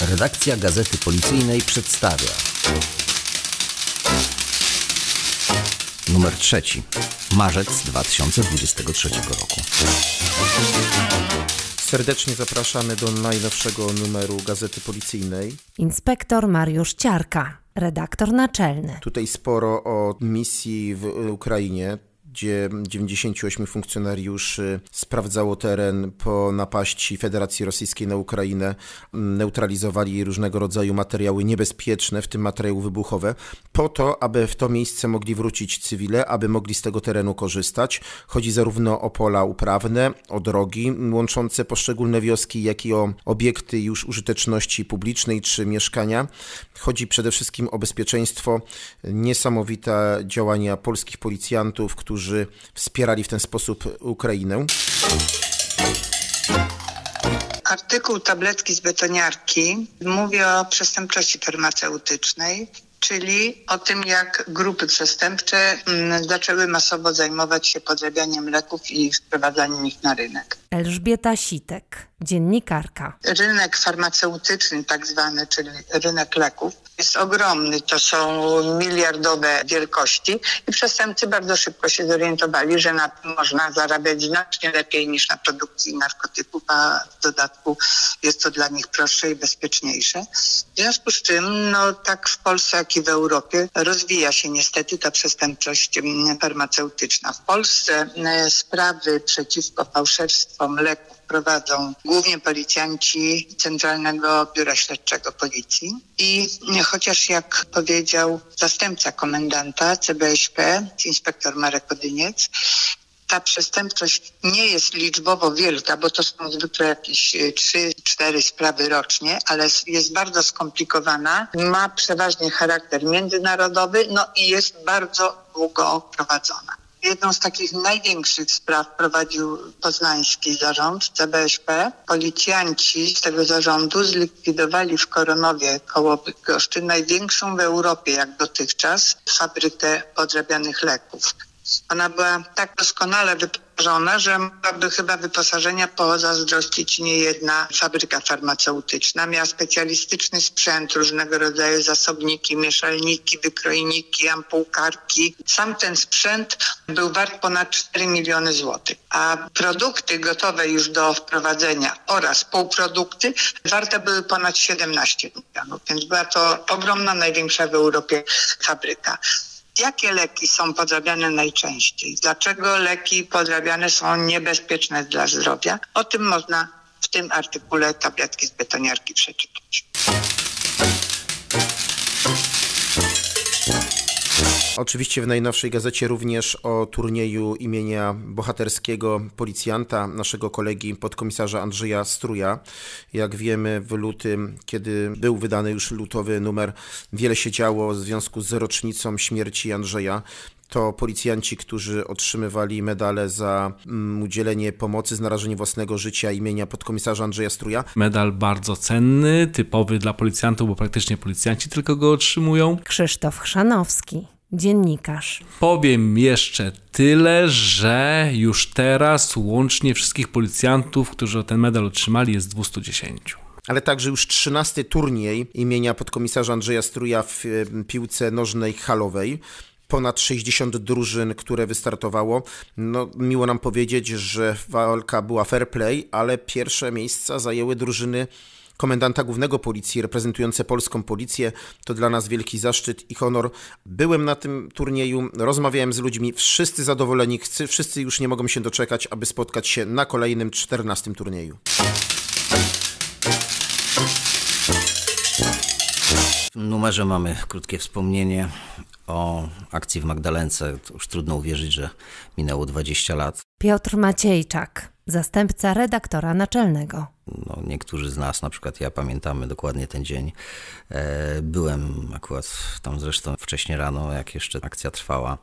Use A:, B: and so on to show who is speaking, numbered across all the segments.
A: Redakcja Gazety Policyjnej przedstawia numer trzeci, marzec 2023 roku.
B: Serdecznie zapraszamy do najnowszego numeru Gazety Policyjnej.
C: Inspektor Mariusz Ciarka, redaktor naczelny.
B: Tutaj sporo o misji w Ukrainie gdzie 98 funkcjonariuszy sprawdzało teren po napaści Federacji Rosyjskiej na Ukrainę, neutralizowali różnego rodzaju materiały niebezpieczne, w tym materiały wybuchowe, po to, aby w to miejsce mogli wrócić cywile, aby mogli z tego terenu korzystać. Chodzi zarówno o pola uprawne, o drogi łączące poszczególne wioski, jak i o obiekty już użyteczności publicznej czy mieszkania. Chodzi przede wszystkim o bezpieczeństwo, niesamowite działania polskich policjantów, którzy którzy wspierali w ten sposób Ukrainę.
D: Artykuł tabletki z betoniarki mówi o przestępczości farmaceutycznej czyli o tym, jak grupy przestępcze mm, zaczęły masowo zajmować się podrabianiem leków i wprowadzaniem ich na rynek.
C: Elżbieta Sitek, dziennikarka.
D: Rynek farmaceutyczny, tak zwany, czyli rynek leków, jest ogromny. To są miliardowe wielkości i przestępcy bardzo szybko się zorientowali, że na tym można zarabiać znacznie lepiej niż na produkcji narkotyków, a w dodatku jest to dla nich prostsze i bezpieczniejsze. W związku z czym, no tak w Polsce, jak i w Europie rozwija się niestety ta przestępczość mm, farmaceutyczna. W Polsce e, sprawy przeciwko fałszerstwom leków prowadzą głównie policjanci Centralnego Biura Śledczego Policji. I chociaż jak powiedział zastępca komendanta CBŚP, inspektor Marek Odyniec, ta przestępczość nie jest liczbowo wielka, bo to są zwykle jakieś 3-4 e, sprawy rocznie, ale jest bardzo skomplikowana, ma przeważnie charakter międzynarodowy, no i jest bardzo długo prowadzona. Jedną z takich największych spraw prowadził poznański zarząd CBŚP. Policjanci z tego zarządu zlikwidowali w Koronowie koło Bydgoszczy największą w Europie jak dotychczas fabrykę podrabianych leków. Ona była tak doskonale wyposażona, że mogłaby chyba wyposażenia pozazdrościć niejedna fabryka farmaceutyczna. Miała specjalistyczny sprzęt, różnego rodzaju zasobniki, mieszalniki, wykrojniki, ampułkarki. Sam ten sprzęt był wart ponad 4 miliony złotych, a produkty gotowe już do wprowadzenia oraz półprodukty warte były ponad 17 milionów, więc była to ogromna, największa w Europie fabryka. Jakie leki są podrabiane najczęściej? Dlaczego leki podrabiane są niebezpieczne dla zdrowia? O tym można w tym artykule tabletki z betoniarki przeczytać.
B: Oczywiście w najnowszej gazecie również o turnieju imienia bohaterskiego policjanta, naszego kolegi podkomisarza Andrzeja Struja. Jak wiemy, w lutym, kiedy był wydany już lutowy numer, wiele się działo w związku z rocznicą śmierci Andrzeja to policjanci, którzy otrzymywali medale za mm, udzielenie pomocy z narażeniem własnego życia imienia podkomisarza Andrzeja Struja.
E: Medal bardzo cenny, typowy dla policjantów, bo praktycznie policjanci tylko go otrzymują.
C: Krzysztof Chrzanowski dziennikarz.
E: Powiem jeszcze tyle, że już teraz łącznie wszystkich policjantów, którzy ten medal otrzymali, jest 210
B: ale także już 13 turniej imienia podkomisarza Andrzeja Struja w piłce nożnej halowej. Ponad 60 drużyn, które wystartowało. No, miło nam powiedzieć, że walka była fair play, ale pierwsze miejsca zajęły drużyny komendanta głównego policji reprezentujące polską policję. To dla nas wielki zaszczyt i honor. Byłem na tym turnieju, rozmawiałem z ludźmi, wszyscy zadowoleni, wszyscy już nie mogą się doczekać, aby spotkać się na kolejnym 14 turnieju.
A: W numerze mamy krótkie wspomnienie o akcji w Magdalence. To już trudno uwierzyć, że minęło 20 lat.
C: Piotr Maciejczak, zastępca redaktora naczelnego.
A: No, niektórzy z nas, na przykład ja, pamiętamy dokładnie ten dzień. E, byłem akurat tam zresztą wcześnie rano, jak jeszcze akcja trwała.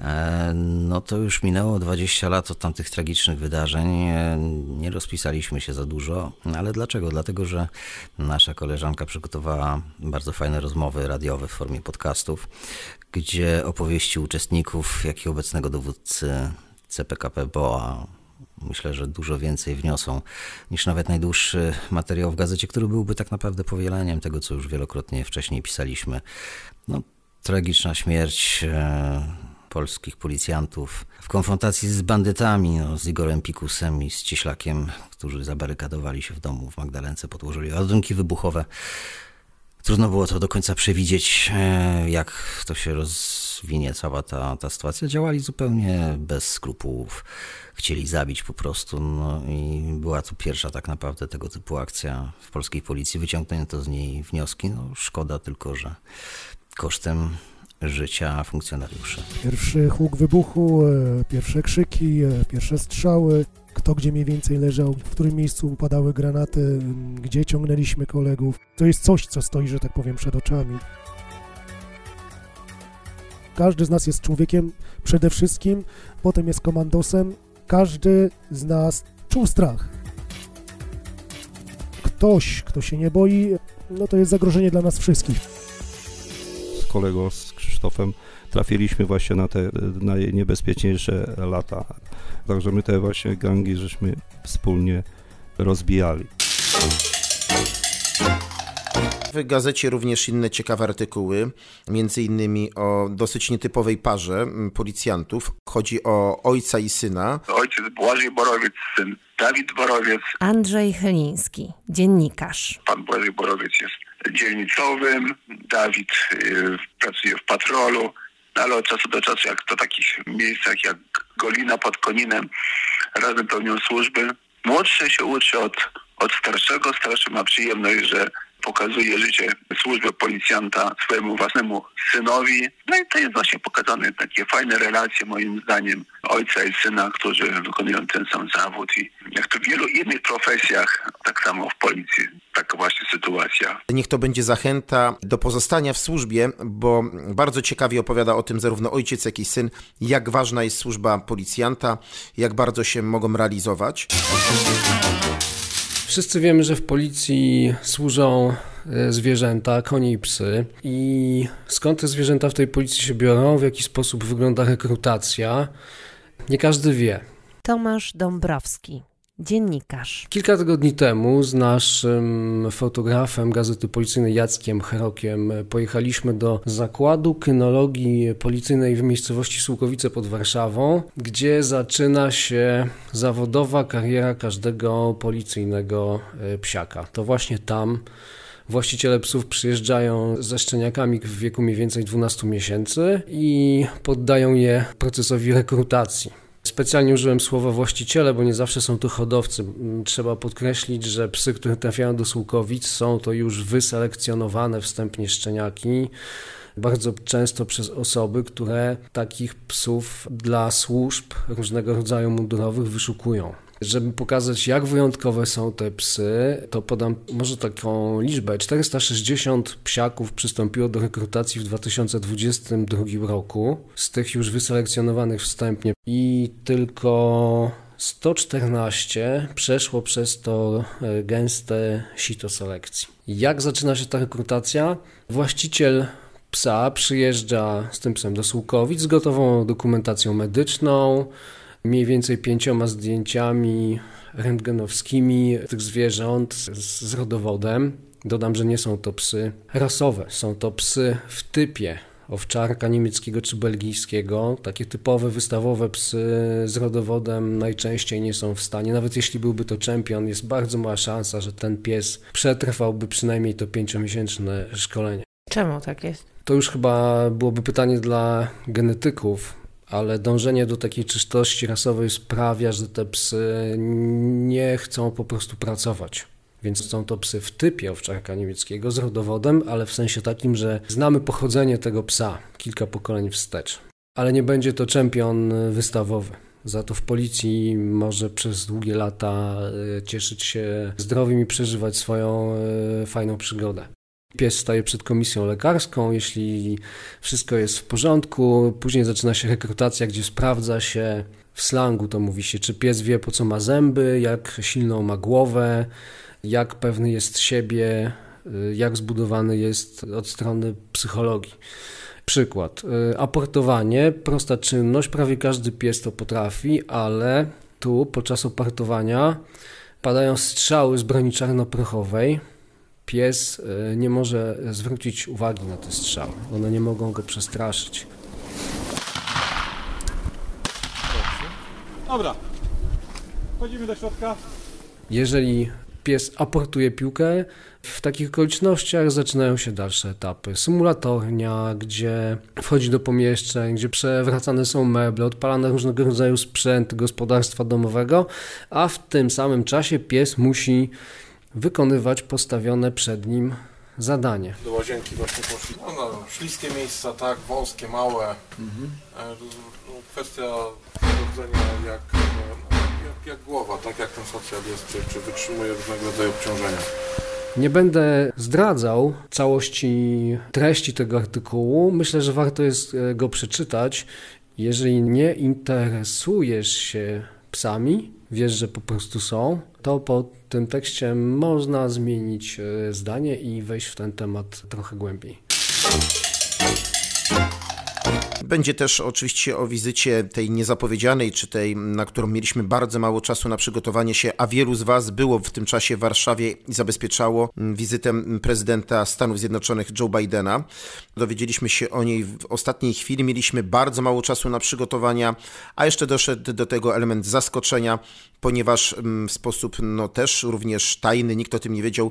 A: E, no to już minęło 20 lat od tamtych tragicznych wydarzeń. E, nie rozpisaliśmy się za dużo, ale dlaczego? Dlatego, że nasza koleżanka przygotowała bardzo fajne rozmowy radiowe w formie podcastów, gdzie opowieści uczestników, jak i obecnego dowódcy CPKP BOA myślę, że dużo więcej wniosą niż nawet najdłuższy materiał w gazecie, który byłby tak naprawdę powielaniem tego, co już wielokrotnie wcześniej pisaliśmy. No, tragiczna śmierć e, polskich policjantów w konfrontacji z bandytami, no, z Igorem Pikusem i z Cieślakiem, którzy zabarykadowali się w domu w Magdalence, podłożyli ładunki wybuchowe. Trudno było to do końca przewidzieć, e, jak to się rozwinie cała ta, ta sytuacja. Działali zupełnie bez skrupułów. Chcieli zabić po prostu. No i była to pierwsza tak naprawdę tego typu akcja w polskiej policji. Wyciągnięto z niej wnioski. No, szkoda tylko, że kosztem życia funkcjonariuszy.
F: Pierwszy huk wybuchu, e, pierwsze krzyki, e, pierwsze strzały, kto gdzie mniej więcej leżał, w którym miejscu upadały granaty, gdzie ciągnęliśmy kolegów. To jest coś, co stoi, że tak powiem, przed oczami. Każdy z nas jest człowiekiem przede wszystkim, potem jest komandosem. Każdy z nas czuł strach. Ktoś, kto się nie boi, no to jest zagrożenie dla nas wszystkich.
G: Z kolegą, z Krzysztofem trafiliśmy właśnie na te najniebezpieczniejsze lata. Także my te właśnie gangi żeśmy wspólnie rozbijali.
B: W gazecie również inne ciekawe artykuły, między innymi o dosyć nietypowej parze policjantów. Chodzi o ojca i syna.
H: Ojciec Błażej Borowiec, syn Dawid Borowiec.
C: Andrzej Chyliński, dziennikarz.
H: Pan Błażej Borowiec jest dzielnicowym, Dawid y, pracuje w patrolu, no ale od czasu do czasu, jak to takich miejscach jak Golina pod Koninem, razem pełnią służby. Młodszy się uczy od, od starszego, starszy ma przyjemność, że pokazuje życie służby policjanta swojemu własnemu synowi. No i to jest właśnie pokazane takie fajne relacje moim zdaniem ojca i syna, którzy wykonują ten sam zawód i jak to w wielu innych profesjach, tak samo w policji, taka właśnie sytuacja.
B: Niech to będzie zachęta do pozostania w służbie, bo bardzo ciekawie opowiada o tym zarówno ojciec, jak i syn, jak ważna jest służba policjanta, jak bardzo się mogą realizować.
I: Wszyscy wiemy, że w policji służą e, zwierzęta, konie i psy. I skąd te zwierzęta w tej policji się biorą, w jaki sposób wygląda rekrutacja, nie każdy wie.
C: Tomasz Dąbrowski, dziennikarz.
I: Kilka tygodni temu z naszym fotografem Gazety Policyjnej Jackiem Herokiem pojechaliśmy do zakładu kynologii policyjnej w miejscowości Słukowice pod Warszawą, gdzie zaczyna się zawodowa kariera każdego policyjnego e, psiaka. To właśnie tam Właściciele psów przyjeżdżają ze szczeniakami w wieku mniej więcej 12 miesięcy i poddają je procesowi rekrutacji. Specjalnie użyłem słowa właściciele, bo nie zawsze są to hodowcy. Trzeba podkreślić, że psy, które trafiają do Słukowic, są to już wyselekcjonowane wstępnie szczeniaki bardzo często przez osoby, które takich psów dla służb różnego rodzaju mundurowych wyszukują. Żeby pokazać, jak wyjątkowe są te psy, to podam może taką liczbę. 460 psiaków przystąpiło do rekrutacji w 2022 roku, z tych już wyselekcjonowanych wstępnie i tylko 114 przeszło przez to e, gęste sito selekcji. Jak zaczyna się ta rekrutacja? Właściciel psa przyjeżdża z tym psem do Słukowic z gotową dokumentacją medyczną, mniej więcej pięcioma zdjęciami rentgenowskimi tych zwierząt z rodowodem. Dodam, że nie są to psy rasowe, są to psy w typie owczarka niemieckiego czy belgijskiego. Takie typowe wystawowe psy z rodowodem najczęściej nie są w stanie. Nawet jeśli byłby to czempion, jest bardzo mała szansa, że ten pies przetrwałby przynajmniej to pięciomiesięczne szkolenie.
C: Czemu tak jest?
I: To już chyba byłoby pytanie dla genetyków, ale dążenie do takiej czystości rasowej sprawia, że te psy nie chcą po prostu pracować. Więc są to psy w typie owczarka niemieckiego z rodowodem, ale w sensie takim, że znamy pochodzenie tego psa kilka pokoleń wstecz. Ale nie będzie to czempion wystawowy. Za to w policji może przez długie lata e, cieszyć się zdrowiem i przeżywać swoją e, fajną przygodę. Pies staje przed komisją lekarską, jeśli wszystko jest w porządku, później zaczyna się rekrutacja, gdzie sprawdza się, w slangu to mówi się, czy pies wie po co ma zęby, jak silną ma głowę, jak pewny jest siebie, y, jak zbudowany jest od strony psychologii. Przykład. Y, aportowanie, prosta czynność, prawie każdy pies to potrafi, ale Tu podczas opartowania padają strzały z broni czarnoprochowej. Pies e, nie może zwrócić uwagi na te strzały. One nie mogą go przestraszyć.
J: Dobra. Wchodzimy do środka.
I: Jeżeli pies aportuje piłkę, w takich okolicznościach zaczynają się dalsze etapy. Symulatornia, gdzie wchodzi do pomieszczeń, gdzie przewracane są meble, odpalane różnego rodzaju sprzęt gospodarstwa domowego, a w tym samym czasie pies musi wykonywać postawione przed nim zadanie.
J: Do łazienki właśnie poszli. No, no, śliskie miejsca, tak, wąskie, małe. Mhm. Kwestia rodzenia jak, jak, jak głowa, tak jak ten socjal jest, czy, czy wytrzymuje różnego rodzaju obciążenia.
I: Nie będę zdradzał całości treści tego artykułu. Myślę, że warto jest e, go przeczytać. Jeżeli nie interesujesz się psami, wiesz, że po prostu są, to po tym tekście można zmienić e, zdanie i wejść w ten temat trochę głębiej.
B: Będzie też oczywiście o wizycie tej niezapowiedzianej, czy tej, na którą mieliśmy bardzo mało czasu na przygotowanie się, a wielu z Was było w tym czasie w Warszawie i zabezpieczało wizytę prezydenta Stanów Zjednoczonych Joe Bidena. Dowiedzieliśmy się o niej w ostatniej chwili, mieliśmy bardzo mało czasu na przygotowania, a jeszcze doszedł do tego element zaskoczenia, ponieważ w sposób no, też również tajny, nikt o tym nie wiedział,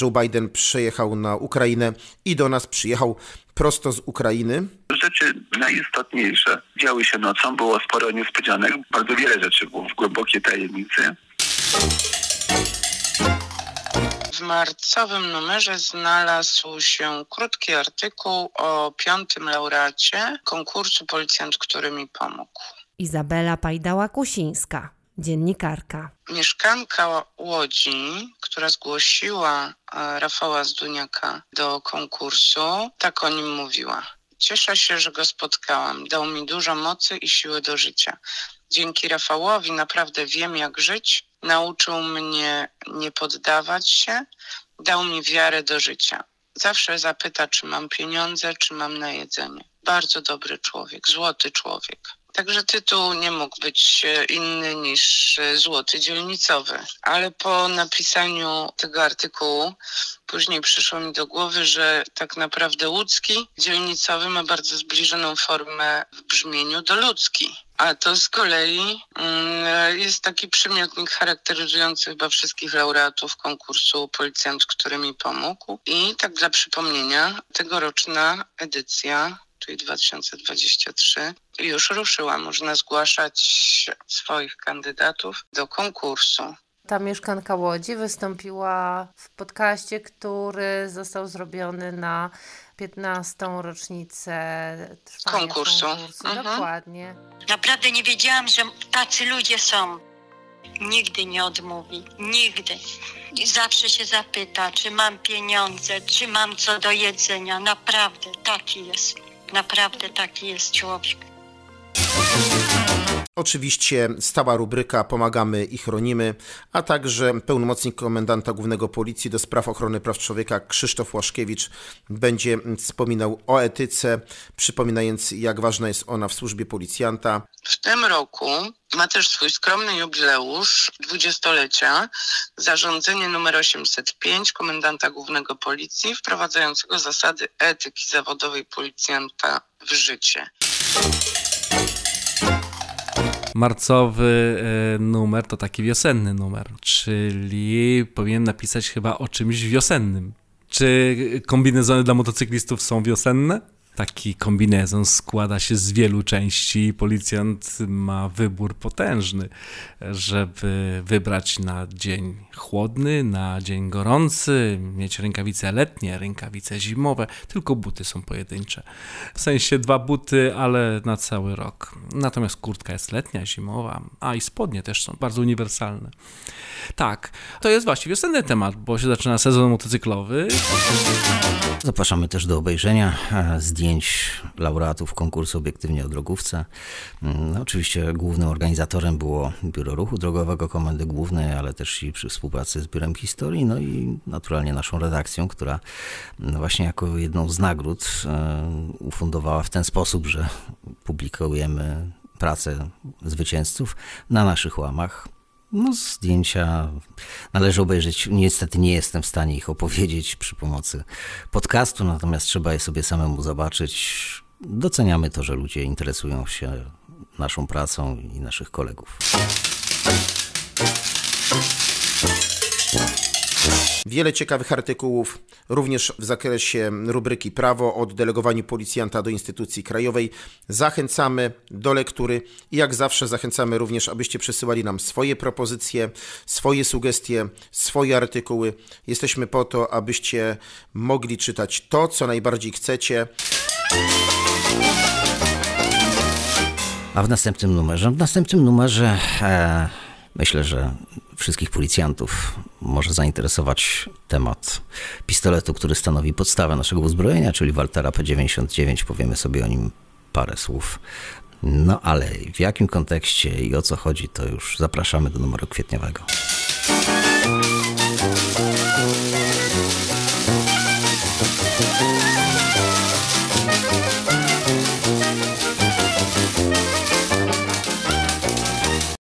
B: Joe Biden przyjechał na Ukrainę i do nas przyjechał prosto z Ukrainy.
H: Rzeczy najistotniejsze działy się nocą, było sporo niespodzianek, bardzo wiele rzeczy było w głębokiej tajemnicy.
K: W marcowym numerze znalazł się krótki artykuł o piątym laureacie konkursu Policjant, który mi pomógł.
L: Izabela Pajdała-Kusińska, dziennikarka.
K: Mieszkanka Łodzi, która zgłosiła e, Rafała Zduniaka do konkursu, tak o nim mówiła. Cieszę się, że go spotkałam. Dał mi dużo mocy i siły do życia. Dzięki Rafałowi naprawdę wiem, jak żyć. Nauczył mnie nie poddawać się, dał mi wiarę do życia. Zawsze zapyta, czy mam pieniądze, czy mam na jedzenie. Bardzo dobry człowiek, złoty człowiek. Także tytuł nie mógł być e, inny niż e, Złoty Dzielnicowy. Ale po napisaniu tego artykułu później przyszło mi do głowy, że tak naprawdę łódzki dzielnicowy ma bardzo zbliżoną formę w brzmieniu do ludzki. A to z kolei mm, jest taki przymiotnik charakteryzujący chyba wszystkich laureatów konkursu Policjant, który mi pomógł. I tak dla przypomnienia, tegoroczna edycja czyli 2023, już ruszyła. Można zgłaszać swoich kandydatów do konkursu.
L: Ta mieszkanka Łodzi wystąpiła w podcaście, który został zrobiony na 15. rocznicę trwania
K: konkursu.
L: konkursu. Mhm. Dokładnie.
M: Naprawdę nie wiedziałam, że tacy ludzie są. Nigdy nie odmówi, nigdy. Zawsze się zapyta, czy mam pieniądze, czy mam co do jedzenia. Naprawdę taki jest. Naprawdę taki jest człowiek.
B: Oczywiście stała rubryka Pomagamy i chronimy, a także pełnomocnik komendanta głównego policji do spraw ochrony praw człowieka Krzysztof Łaszkiewicz będzie wspominał o etyce, przypominając jak ważna jest ona w służbie policjanta.
K: W tym roku ma też swój skromny jubileusz dwudziestolecia zarządzenie numer 805 komendanta głównego policji wprowadzającego zasady etyki zawodowej policjanta w życie.
E: Marcowy e, numer to taki wiosenny numer, czyli powinien napisać chyba o czymś wiosennym. Czy kombinezony dla motocyklistów są wiosenne? Taki kombinezon składa się z wielu części. Policjant ma wybór potężny, żeby wybrać na dzień chłodny, na dzień gorący, mieć rękawice letnie, rękawice zimowe. Tylko buty są pojedyncze. W sensie dwa buty, ale na cały rok. Natomiast kurtka jest letnia, zimowa, a i spodnie też są bardzo uniwersalne. Tak, to jest właściwie wiosenny temat, bo się zaczyna sezon motocyklowy.
A: Zapraszamy też do obejrzenia e, zdjęć laureatów konkursu Obiektywnie o drogówce. No, oczywiście głównym organizatorem było Biuro Ruchu Drogowego Komendy Głównej, ale też i przy współpracy z Biurem Historii, no i naturalnie naszą redakcją, która właśnie jako jedną z nagród e, ufundowała w ten sposób, że publikujemy pracę zwycięzców na naszych łamach. No, zdjęcia należy obejrzeć. Niestety nie jestem w stanie ich opowiedzieć przy pomocy podcastu, natomiast trzeba je sobie samemu zobaczyć. Doceniamy to, że ludzie interesują się naszą pracą i naszych kolegów.
B: Wiele ciekawych artykułów, również w zakresie rubryki Prawo o oddelegowaniu policjanta do instytucji krajowej. Zachęcamy do lektury i jak zawsze zachęcamy również, abyście przesyłali nam swoje propozycje, swoje sugestie, swoje artykuły. Jesteśmy po to, abyście mogli czytać to, co najbardziej chcecie.
A: A w następnym numerze? W następnym numerze e, myślę, że wszystkich policjantów może zainteresować temat pistoletu, który stanowi podstawę naszego uzbrojenia, czyli Waltera P99. Powiemy sobie o nim parę słów. No ale w jakim kontekście i o co chodzi, to już zapraszamy do numeru kwietniowego.